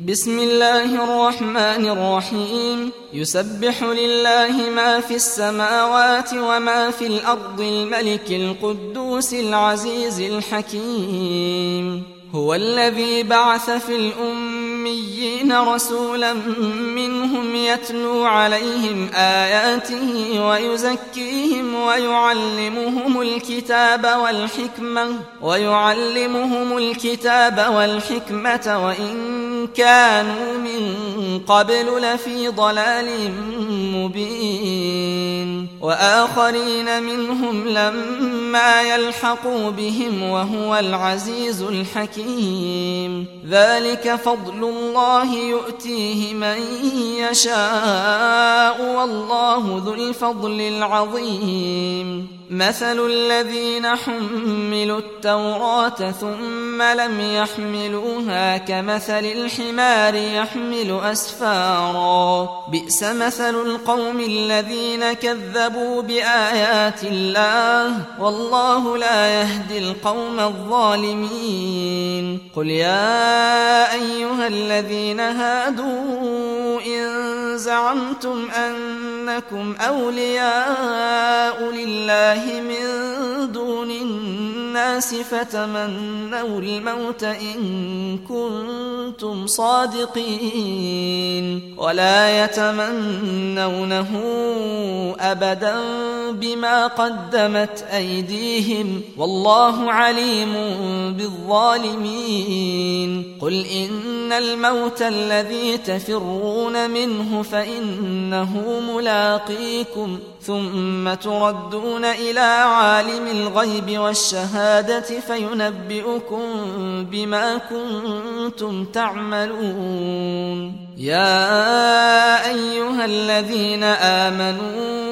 بسم الله الرحمن الرحيم. يسبح لله ما في السماوات وما في الأرض الملك القدوس العزيز الحكيم. هو الذي بعث في الأميين رسولا منهم يتلو عليهم آياته ويزكيهم ويعلمهم الكتاب والحكمة ويعلمهم الكتاب والحكمة وإن كانوا من قبل لفي ضلال مبين. وآخرين منهم لما يلحقوا بهم وهو العزيز الحكيم. ذلك فضل الله يؤتيه من يشاء والله ذو الفضل العظيم. مثل الذين حملوا التوراة ثم لم يحملوها كمثل الحمار يحمل أسفارا. بئس مثل القوم الذين كذبوا بآيات الله. والله لا يهدي القوم الظالمين. قل يا أيها الذين هادوا إن زعمتم أنكم أولياء لله من الناس فتمنوا الموت إن كنتم صادقين. ولا يتمنونه أبدا بما قدمت أيديهم. والله عليم بالظالمين. قل إن الموت الذي تفرون منه فإنه ملاقيكم. ثم تردون إلى عالم الغيب والشهادة. فينبئكم بما كنتم تعملون. يا أيها الذين آمنوا